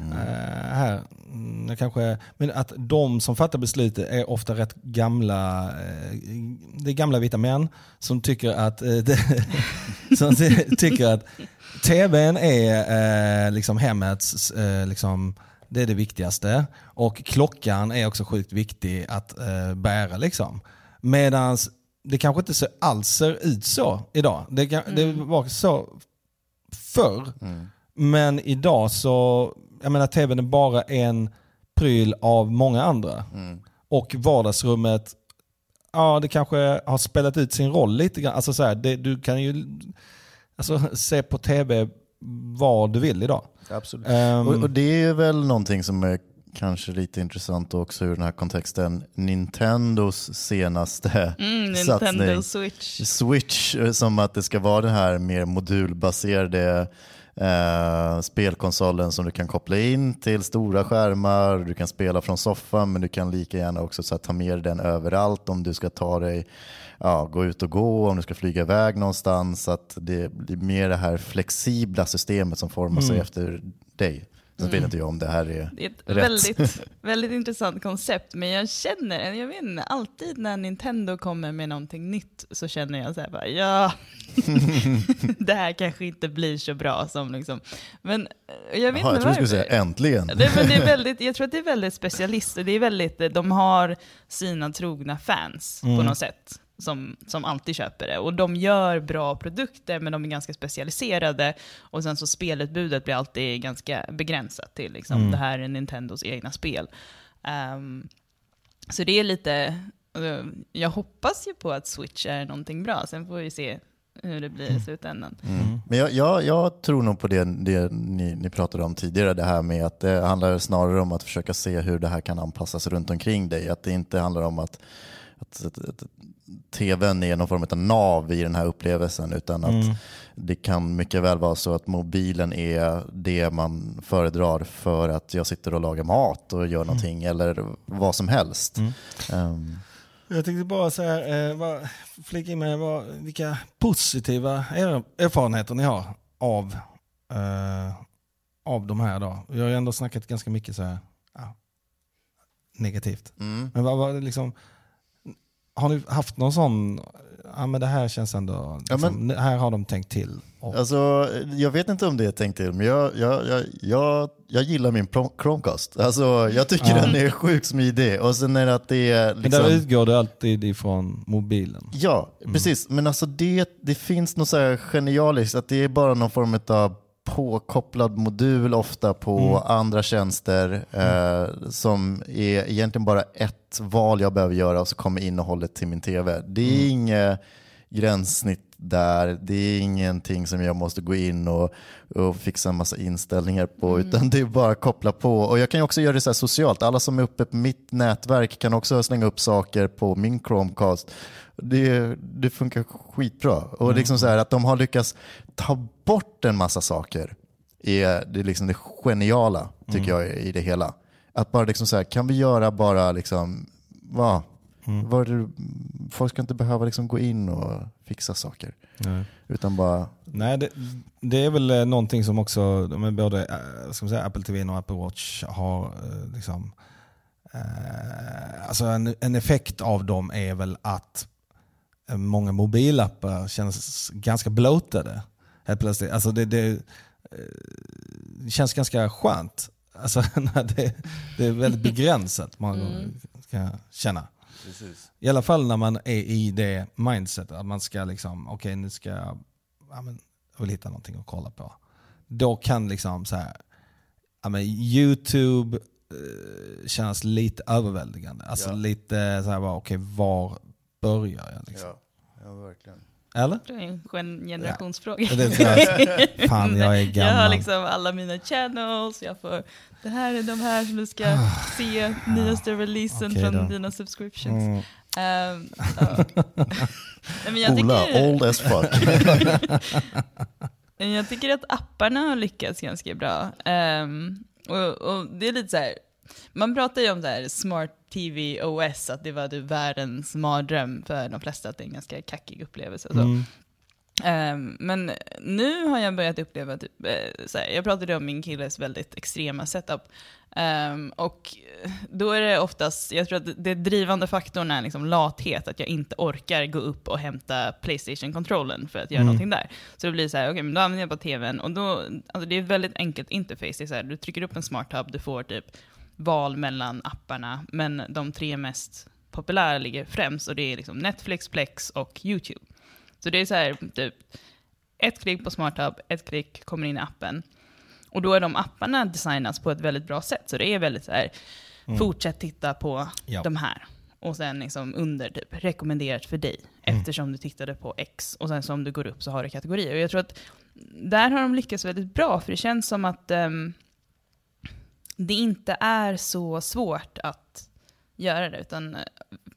Mm. Eh, här. Mm, kanske, men att de som fattar beslutet är ofta rätt gamla, eh, det är gamla vita män som tycker att, eh, det, som ty- tycker att tvn är liksom hemmets, liksom, det är det viktigaste. Och klockan är också sjukt viktig att eh, bära. Liksom. Medan det kanske inte alls ser ut så idag. Det, kan, det var så förr. Mm. Men idag så, jag menar tvn är bara en pryl av många andra. Mm. Och vardagsrummet, ja det kanske har spelat ut sin roll lite grann. Alltså så här, det, du kan ju alltså, se på tv vad du vill idag. Absolut. Ehm, Och, och det är väl någonting som är kanske lite intressant också ur den här kontexten. Nintendos senaste Mm, satsning. Nintendo Switch. Switch, eh, som att det ska vara den här mer modulbaserade eh, spelkonsolen som du kan koppla in till stora skärmar. Du kan spela från soffan men du kan lika gärna också så här, ta med den överallt om du ska ta dig, ja, gå ut och gå, om du ska flyga iväg någonstans. Att det blir mer det här flexibla systemet som formar sig Mm. efter dig. Sen vet inte jag om det här är Det är ett Rätt. väldigt, väldigt intressant koncept, men jag känner, jag vet inte, alltid när Nintendo kommer med någonting nytt så känner jag så här bara, ja, det här kanske inte blir så bra som liksom, men eh, jag vet jag inte tror du skulle varför. säga äntligen. Det, men det är väldigt, jag tror att det är väldigt specialister, det är väldigt, de har sina trogna fans på Mm. något sätt. Som, som alltid köper det. Och de gör bra produkter, men de är ganska specialiserade. Och sen så spelutbudet blir alltid ganska begränsat till liksom, Mm. det här är Nintendos egna spel. Ehm, så det är lite, alltså, jag hoppas ju på att Switch är någonting bra, sen får vi se hur det blir i slutändan. Mm. Men jag, jag, jag tror nog på det, det ni, ni pratade om tidigare, det här med att det handlar snarare om att försöka se hur det här kan anpassas runt omkring dig. Att det inte handlar om att, att, att, att tvn är någon form av nav i den här upplevelsen utan att Mm. det kan mycket väl vara så att mobilen är det man föredrar för att jag sitter och lagar mat och gör någonting eller vad som helst. Mm. Ehm, Jag tänkte bara så här, eh, vad- flika in med vad, vilka positiva er, erfarenheter ni har av, eh, av de här. Då. Vi har ju ändå snackat ganska mycket så här, ja, negativt. mm. Men vad, vad, liksom, har ni haft någon sån, ja men det här känns ändå, Ja, liksom, här har de tänkt till. Och, Alltså, jag vet inte om det är tänkt till, men jag, jag, jag, jag, jag gillar min Chromecast. Alltså, jag tycker Ja. den är sjukt smidig. Och sen är det att det är men liksom... där utgår det alltid ifrån mobilen. Ja, Mm. precis. Men alltså det, det finns något så här genialiskt, att det är bara någon form av påkopplad modul ofta på Mm. andra tjänster eh, som är egentligen bara ett val jag behöver göra och så kommer innehållet till min tv. Det är Mm. inget gränssnitt där, det är ingenting som jag måste gå in och, och fixa en massa inställningar på, utan det är bara att koppla på. Och jag kan också göra det så här socialt, alla som är uppe på mitt nätverk kan också slänga upp saker på min Chromecast. Det, det funkar skitbra. Och liksom så här, att de har lyckats ta bort en massa saker är det, är liksom det geniala, tycker jag, i det hela. Att bara liksom så här, kan vi göra bara liksom, va? Var det, folk ska inte behöva liksom gå in och fixa saker. Nej. Utan bara, Nej, det, det är väl eh, någonting som också både eh, ska säga, Apple TV och Apple Watch har. eh, Liksom, eh, alltså en, en effekt av dem är väl att många mobilappar känns ganska bloatade. Helt plötsligt. Alltså det, det, eh, känns ganska skönt. Alltså, när det, det är väldigt begränsat många gånger kan jag känna. I alla fall när man är i det mindsetet, att man ska liksom, okej nu ska jag, ja, men, jag vill hitta någonting att kolla på. Då kan liksom så här, ja, men YouTube eh, kännas lite överväldigande. Alltså Ja. lite så här, okej var börjar jag? Liksom? ja verkligen. Eller? Det är en gen- generationsfråga. Det är så här, fan jag är Jag gammal. har liksom alla mina channels, jag får, det här är de här som du ska se, nyaste releasen Okej från då. dina subscriptions. Mm. Ehm, ja. Nej, men jag, Ola, tycker, old as fuck. jag tycker att apparna har lyckats ganska bra. Ehm, och, och det är lite så här, Man pratar ju om det här smart TV OS, att det var typ världens mardröm för de flesta, att det är en ganska kackig upplevelse. Så. Mm. Ehm, men nu har jag börjat uppleva, typ, eh, såhär, jag pratade om min killes väldigt extrema setup. Ehm, och då är det oftast, jag tror att det drivande faktorn är liksom lathet, att jag inte orkar gå upp och hämta Playstation-kontrollen för att göra Mm. någonting där. Så det blir så här, okej, men då använder jag bara tvn, och då, alltså det är ett väldigt enkelt interface. Det är så här, du trycker upp en smart hub, du får typ val mellan apparna, men de tre mest populära ligger främst, och det är liksom Netflix, Plex och YouTube. Så det är så här, typ, ett klick på SmartHub, ett klick kommer in i appen. Och då är de apparna designats på ett väldigt bra sätt. Så det är väldigt så här, fortsätt titta på Ja. de här. Och sen liksom under, typ, rekommenderat för dig, eftersom du tittade på X. Och sen så om du går upp så har du kategorier. Och jag tror att där har de lyckats väldigt bra, för det känns som att ehm, det inte är så svårt att göra det. Utan eh,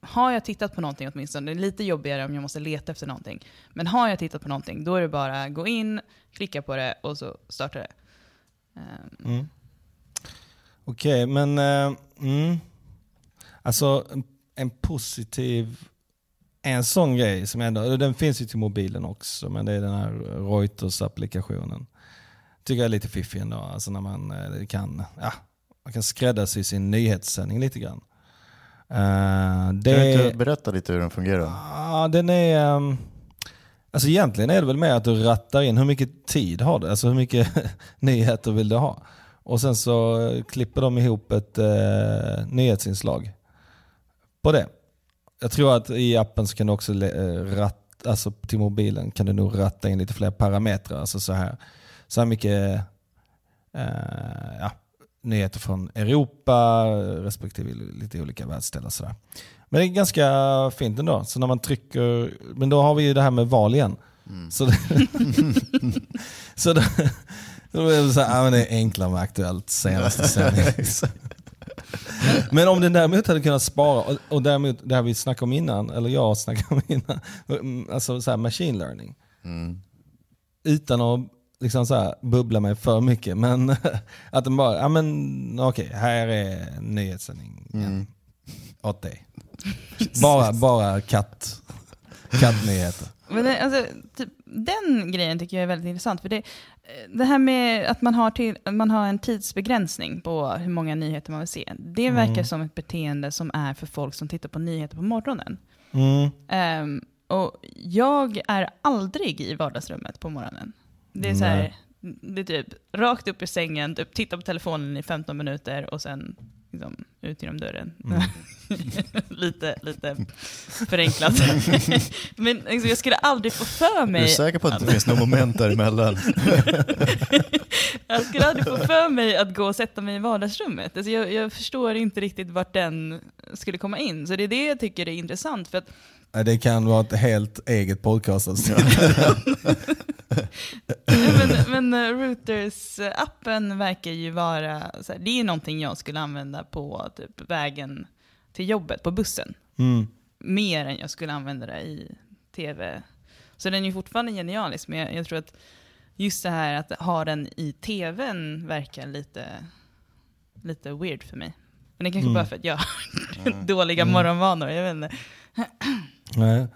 har jag tittat på någonting åtminstone, det är lite jobbigare om jag måste leta efter någonting. Men har jag tittat på någonting, då är det bara gå in, klicka på det och så startar det. Um. Mm. Okej, men uh, mm. alltså en, en positiv, en sån grej som ändå, den finns ju till mobilen också, men det är den här Reuters-applikationen. Tycker jag är lite fiffig ändå, alltså när man eh, kan, ja, man kan skräddarsy sin nyhetssändning lite grann. Eh, Kan du det, inte berätta lite hur den fungerar? Ja, den är... um, Alltså egentligen är det väl mer att du rattar in hur mycket tid har du, alltså hur mycket nyheter vill du ha. Och sen så klipper de ihop ett eh, nyhetsinslag på det. Jag tror att i appen så kan du också eh, ratta, alltså till mobilen kan du nog ratta in lite fler parametrar. Alltså så här, så här mycket ja, nyheter från Europa respektive lite olika världsdelar. Sådär. Men det är ganska fint ändå. Så när man trycker, men då har vi ju det här med val igen. Så, det, så då, då är det så här, ja, men det är enklare med Aktuellt senaste sändning. Men om den däremot hade kunnat spara, och, och däremot det här vi snackade om innan, eller jag snackade om innan, mm, alltså så här machine learning. Mm. Utan att liksom så här bubbla mig för mycket, men att den bara, ja men okej, här är nyhetssändning Mm. åt dig. Bara, bara katt, kattnyheter. Men det, alltså, typ, den grejen tycker jag är väldigt intressant. För det, det här med att man har, till, man har en tidsbegränsning på hur många nyheter man vill se. Det verkar Mm. som ett beteende som är för folk som tittar på nyheter på morgonen. Mm. Ehm, och jag är aldrig i vardagsrummet på morgonen. Det är så här, det är typ rakt upp i sängen, typ, titta på telefonen i 15 minuter och sen liksom, ut genom dörren. Mm. lite, lite förenklat. Men liksom, jag skulle aldrig få för Är mig du säker på att det finns något moment däremellan? Jag skulle aldrig få för mig att gå och sätta mig i vardagsrummet. Alltså jag, jag förstår inte riktigt vart den skulle komma in. Så det är det jag tycker är intressant. För att, Det kan vara ett helt eget podcastavsnitt. men men eh, Reuters-appen verkar ju vara, så här, det är ju någonting jag skulle använda på typ, vägen till jobbet, på bussen. Mm. Mer än jag skulle använda det i tv. Så den är ju fortfarande genialisk, men jag, jag tror att just det här att ha den i tvn verkar lite, lite weird för mig. Men det är kanske Mm. bara för att jag har dåliga morgonvanor, jag vet inte. Nej.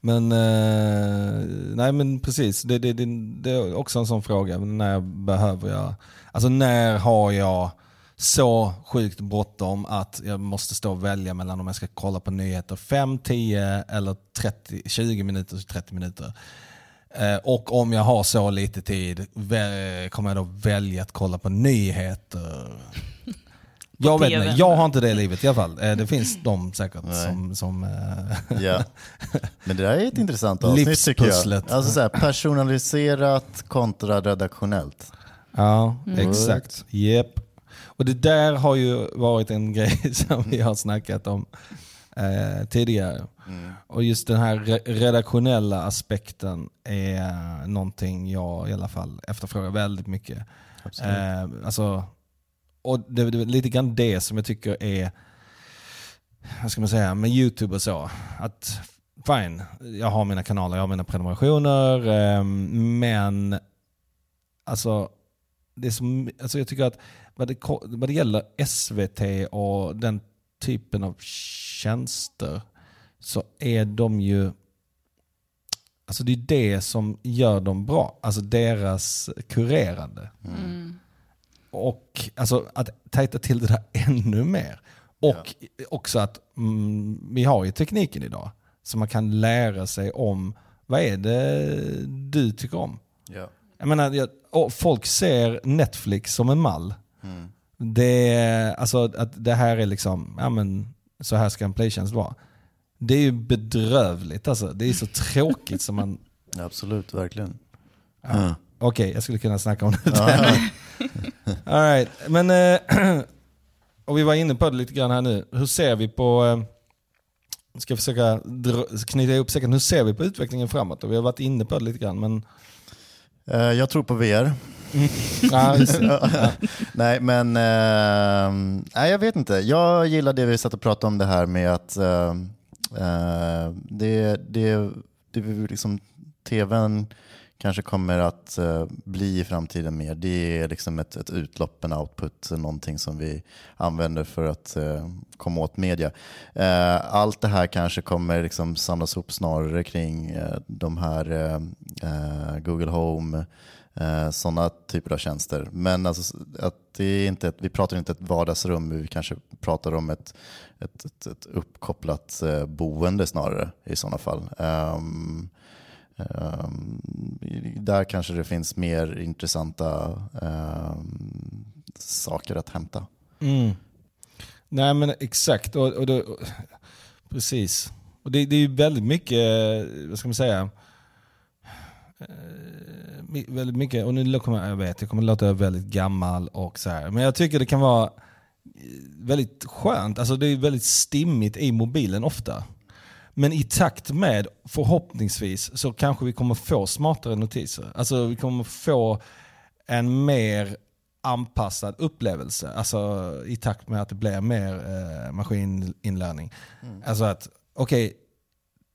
Men, eh, nej men precis, det, det, det, det är också en sån fråga. När behöver jag, alltså när har jag så sjukt bråttom att jag måste stå och välja mellan om jag ska kolla på nyheter 5, 10 eller 30, 20 minuter, 30 minuter. Eh, och om jag har så lite tid, kommer jag då välja att kolla på nyheter? Jag vet inte, jag har inte det livet i alla fall. Eh, Det finns de säkert Nej. som, som eh, Ja. Men det där är ett intressant avsnitt tycker jag. Alltså så här, personaliserat kontra redaktionellt. Ja, Mm. exakt. Yep. Och det där har ju varit en grej som vi har snackat om eh, tidigare. Mm. Och just den här re- redaktionella aspekten är någonting jag i alla fall efterfrågar väldigt mycket. Absolut. Eh, alltså, och det, är lite grann det som jag tycker är, vad ska man säga, med YouTube och så. Att fine, jag har mina kanaler, jag har mina prenumerationer, eh, men alltså, det är som, alltså jag tycker att vad det, vad det gäller SVT och den typen av tjänster så är de ju, alltså det är det som gör dem bra. Alltså deras kurerande. Mm. Och alltså att tajta till det där ännu mer. Och också att mm, vi har ju tekniken idag. Så man kan lära sig om vad är det du tycker om. Ja. Jag menar, jag, folk ser Netflix som en mall. Det, är- alltså, att det här är liksom, ja men så här ska en playtjänst vara. Det är ju bedrövligt alltså. Det är så tråkigt som man... Absolut, verkligen. Ja. Okej, jag skulle kunna snacka om det. All right. Men, eh, och vi var inne på det lite grann här nu. Hur ser vi på, eh, ska försöka knyta ihop säcken, hur ser vi på utvecklingen framåt? Och vi har varit inne på det lite grann, men... Eh, Jag tror på VR. Ja, det. nej, men eh, nej, jag vet inte. Jag gillar det vi satt och pratade om det här med att eh, eh, det, det, det är liksom, tvn kanske kommer att eh, bli i framtiden mer. Det är liksom ett, ett utlopp, en output, någonting som vi använder för att eh, komma åt media. Eh, allt det här kanske kommer liksom samlas ihop snarare kring de här Google Home, sådana typer av tjänster. Men alltså, att det är inte ett, vi pratar inte ett vardagsrum, vi kanske pratar om ett, ett, ett, ett uppkopplat boende snarare i sådana fall. Um, Ehm, där kanske det finns mer intressanta ehm, saker att hämta. Mm. Nej men exakt. Och, och då, precis. Och det, det är ju väldigt mycket, vad ska man säga, ehm, väldigt mycket, och nu kommer jag, jag vet, jag kommer låta väldigt gammal och så här. Men jag tycker det kan vara väldigt skönt, alltså det är väldigt stimmigt i mobilen ofta. Men i takt med, förhoppningsvis, så kanske vi kommer få smartare notiser. Alltså vi kommer få en mer anpassad upplevelse. Alltså i takt med att det blir mer eh, maskininlärning. Alltså att, okej,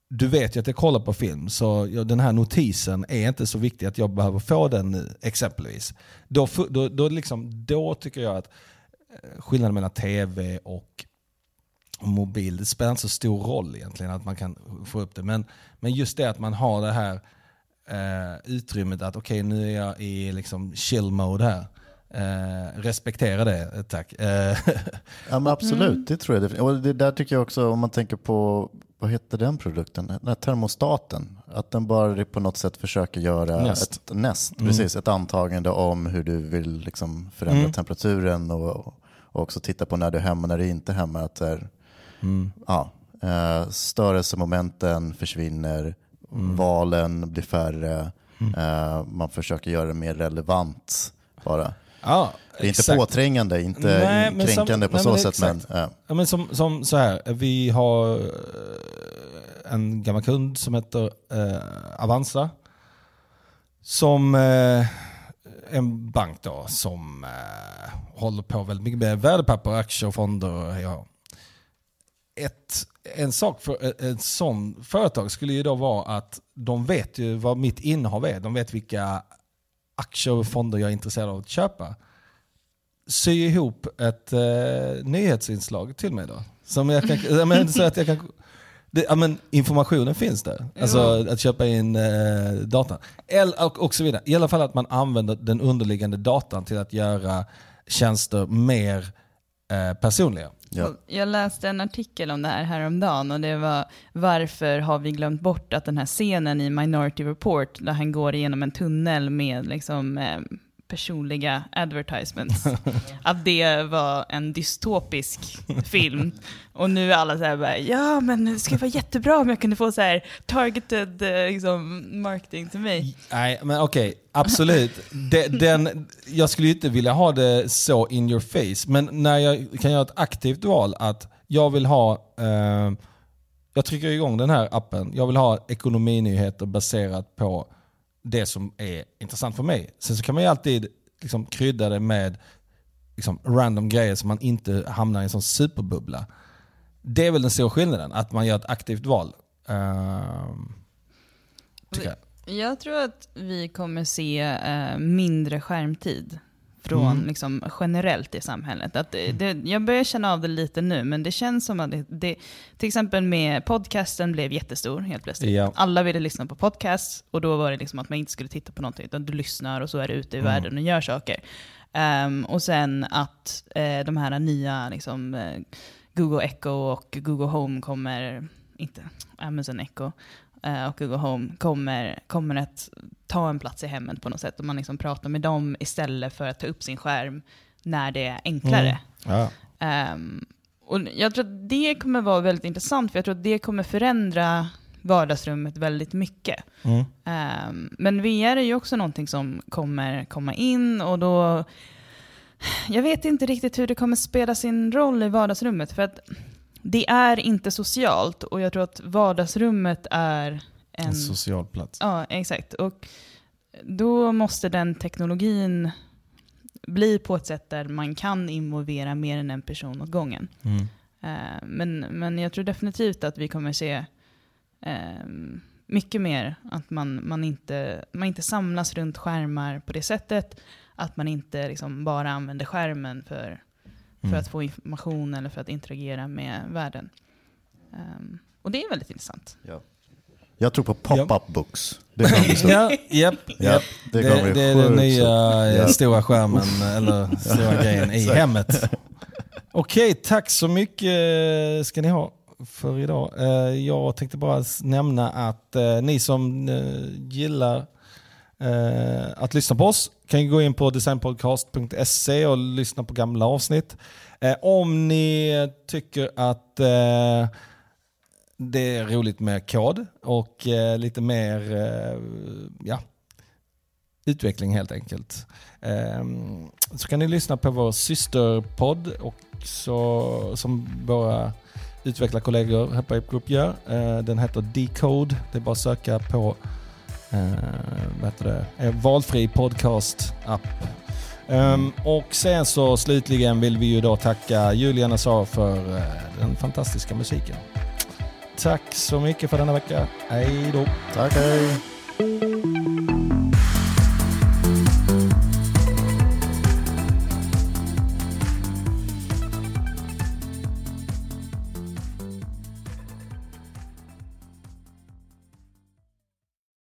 du vet ju att jag kollar på film, så den här notisen är inte så viktig att jag behöver få den nu, exempelvis. Då, då, då, liksom, då tycker jag att eh, skillnaden mellan tv och mobil, det spelar inte så stor roll egentligen att man kan få upp det. Men, men just det att man har det här eh, utrymmet att okej nu är jag i liksom chill mode här. Eh, respektera det, eh, tack. Eh, Ja men absolut, det tror jag. Och det där tycker jag också, om man tänker på, vad heter den produkten? Den här termostaten. Att den bara på något sätt försöker göra Nest. ett nest, precis, ett antagande om hur du vill liksom förändra Mm. temperaturen och, och också titta på när du är hemma och när du inte är hemma. Att är, ja, eh, störelsemomenten försvinner, valen blir färre, eh, man försöker göra det mer relevant bara. ja, Det är inte exakt. påträngande, inte Nej, kränkande sam- på nej, så men sätt. Men, exakt. ja. Men som, som så här, vi har eh, en gammal kund som heter eh, Avanza. Som eh, en bank då som eh, håller på väldigt mycket med värdepapper, aktier, fonder. Ja. Ett, en sak för ett, ett sån företag skulle ju då vara att de vet ju vad mitt innehav är. De vet vilka aktier och fonder jag är intresserad av att köpa sy ihop ett eh, nyhetsinslag till mig då. Som jag kan, jag menar, så att jag kan, det, ja, men informationen finns där. Alltså att köpa in eh, datan. Eller, och, och så vidare. I alla fall att man använder den underliggande datan till att göra tjänster mer eh, personliga. Ja. Jag läste en artikel om det här häromdagen och det var varför har vi glömt bort att den här scenen i Minority Report där han går igenom en tunnel med liksom, eh, personliga advertisements, att det var en dystopisk film. Och nu är alla så här bara, ja men det skulle vara jättebra om jag kunde få så här targeted eh, liksom, marketing till mig. Nej, men okej. absolut. De, den, jag skulle ju inte vilja ha det så in your face, men när jag kan göra ett aktivt val att jag vill ha, eh, jag trycker igång den här appen, jag vill ha ekonominyheter baserat på det som är intressant för mig. Sen så kan man ju alltid liksom krydda det med liksom random grejer så man inte hamnar i en sån superbubbla. Det är väl den stora skillnaden, att man gör ett aktivt val. Uh, tycker jag. Jag tror att vi kommer se uh, mindre skärmtid från Mm. liksom, generellt i samhället. Att det, det, jag börjar känna av det lite nu, men det känns som att det, det till exempel med podcasten blev jättestor helt plötsligt. Ja. Alla ville lyssna på podcasts och då var det liksom att man inte skulle titta på någonting, utan du lyssnar och så är du ute i Mm. världen och gör saker. Ehm, och sen att eh, de här nya liksom, eh, Google Echo och Google Home kommer, inte Amazon Echo, eh, och Google Home kommer, kommer att ta en plats i hemmet på något sätt. Och man liksom pratar med dem istället för att ta upp sin skärm när det är enklare. Mm. Ja. Ehm, och jag tror att det kommer vara väldigt intressant, för jag tror att det kommer förändra vardagsrummet väldigt mycket. Mm. Ehm, men VR är ju också någonting som kommer komma in och då... Jag vet inte riktigt hur det kommer spela sin roll i vardagsrummet, för att det är inte socialt och jag tror att vardagsrummet är en... En social plats. Ja, exakt. Och då måste den teknologin bli på ett sätt där man kan involvera mer än en person åt gången. Mm. Eh, men, men jag tror definitivt att vi kommer se eh, mycket mer att man, man, inte, man inte samlas runt skärmar på det sättet. Att man inte liksom bara använder skärmen för, för Mm. att få information eller för att interagera med världen. Ehm, och det är väldigt intressant. Jag tror på pop-up books. Det kommer bli stort. Ja, japp, Ja, japp. det Det, kommer det, bli är den sjukt nya stort. eh, stora skärmen, eller stora grejen i hemmet. Okej, tack så mycket ska ni ha för idag. Eh, Jag tänkte bara s- nämna att eh, ni som eh, gillar eh, att lyssna på oss kan ju gå in på designpodcast.se och lyssna på gamla avsnitt. Eh, Om ni tycker att eh, det är roligt med kod och eh, lite mer eh, ja, utveckling helt enkelt. Eh, så kan ni lyssna på vår systerpodd som våra utvecklarkollegor här på Ape Group gör. Eh, den heter Decode. Det är bara att söka på eh, vad heter det? Eh, valfri podcast-app. Ehm, och sen så slutligen vill vi ju då tacka Julian Assar för eh, den fantastiska musiken. Tack så mycket för denna vecka. Hej då! Tack, hej.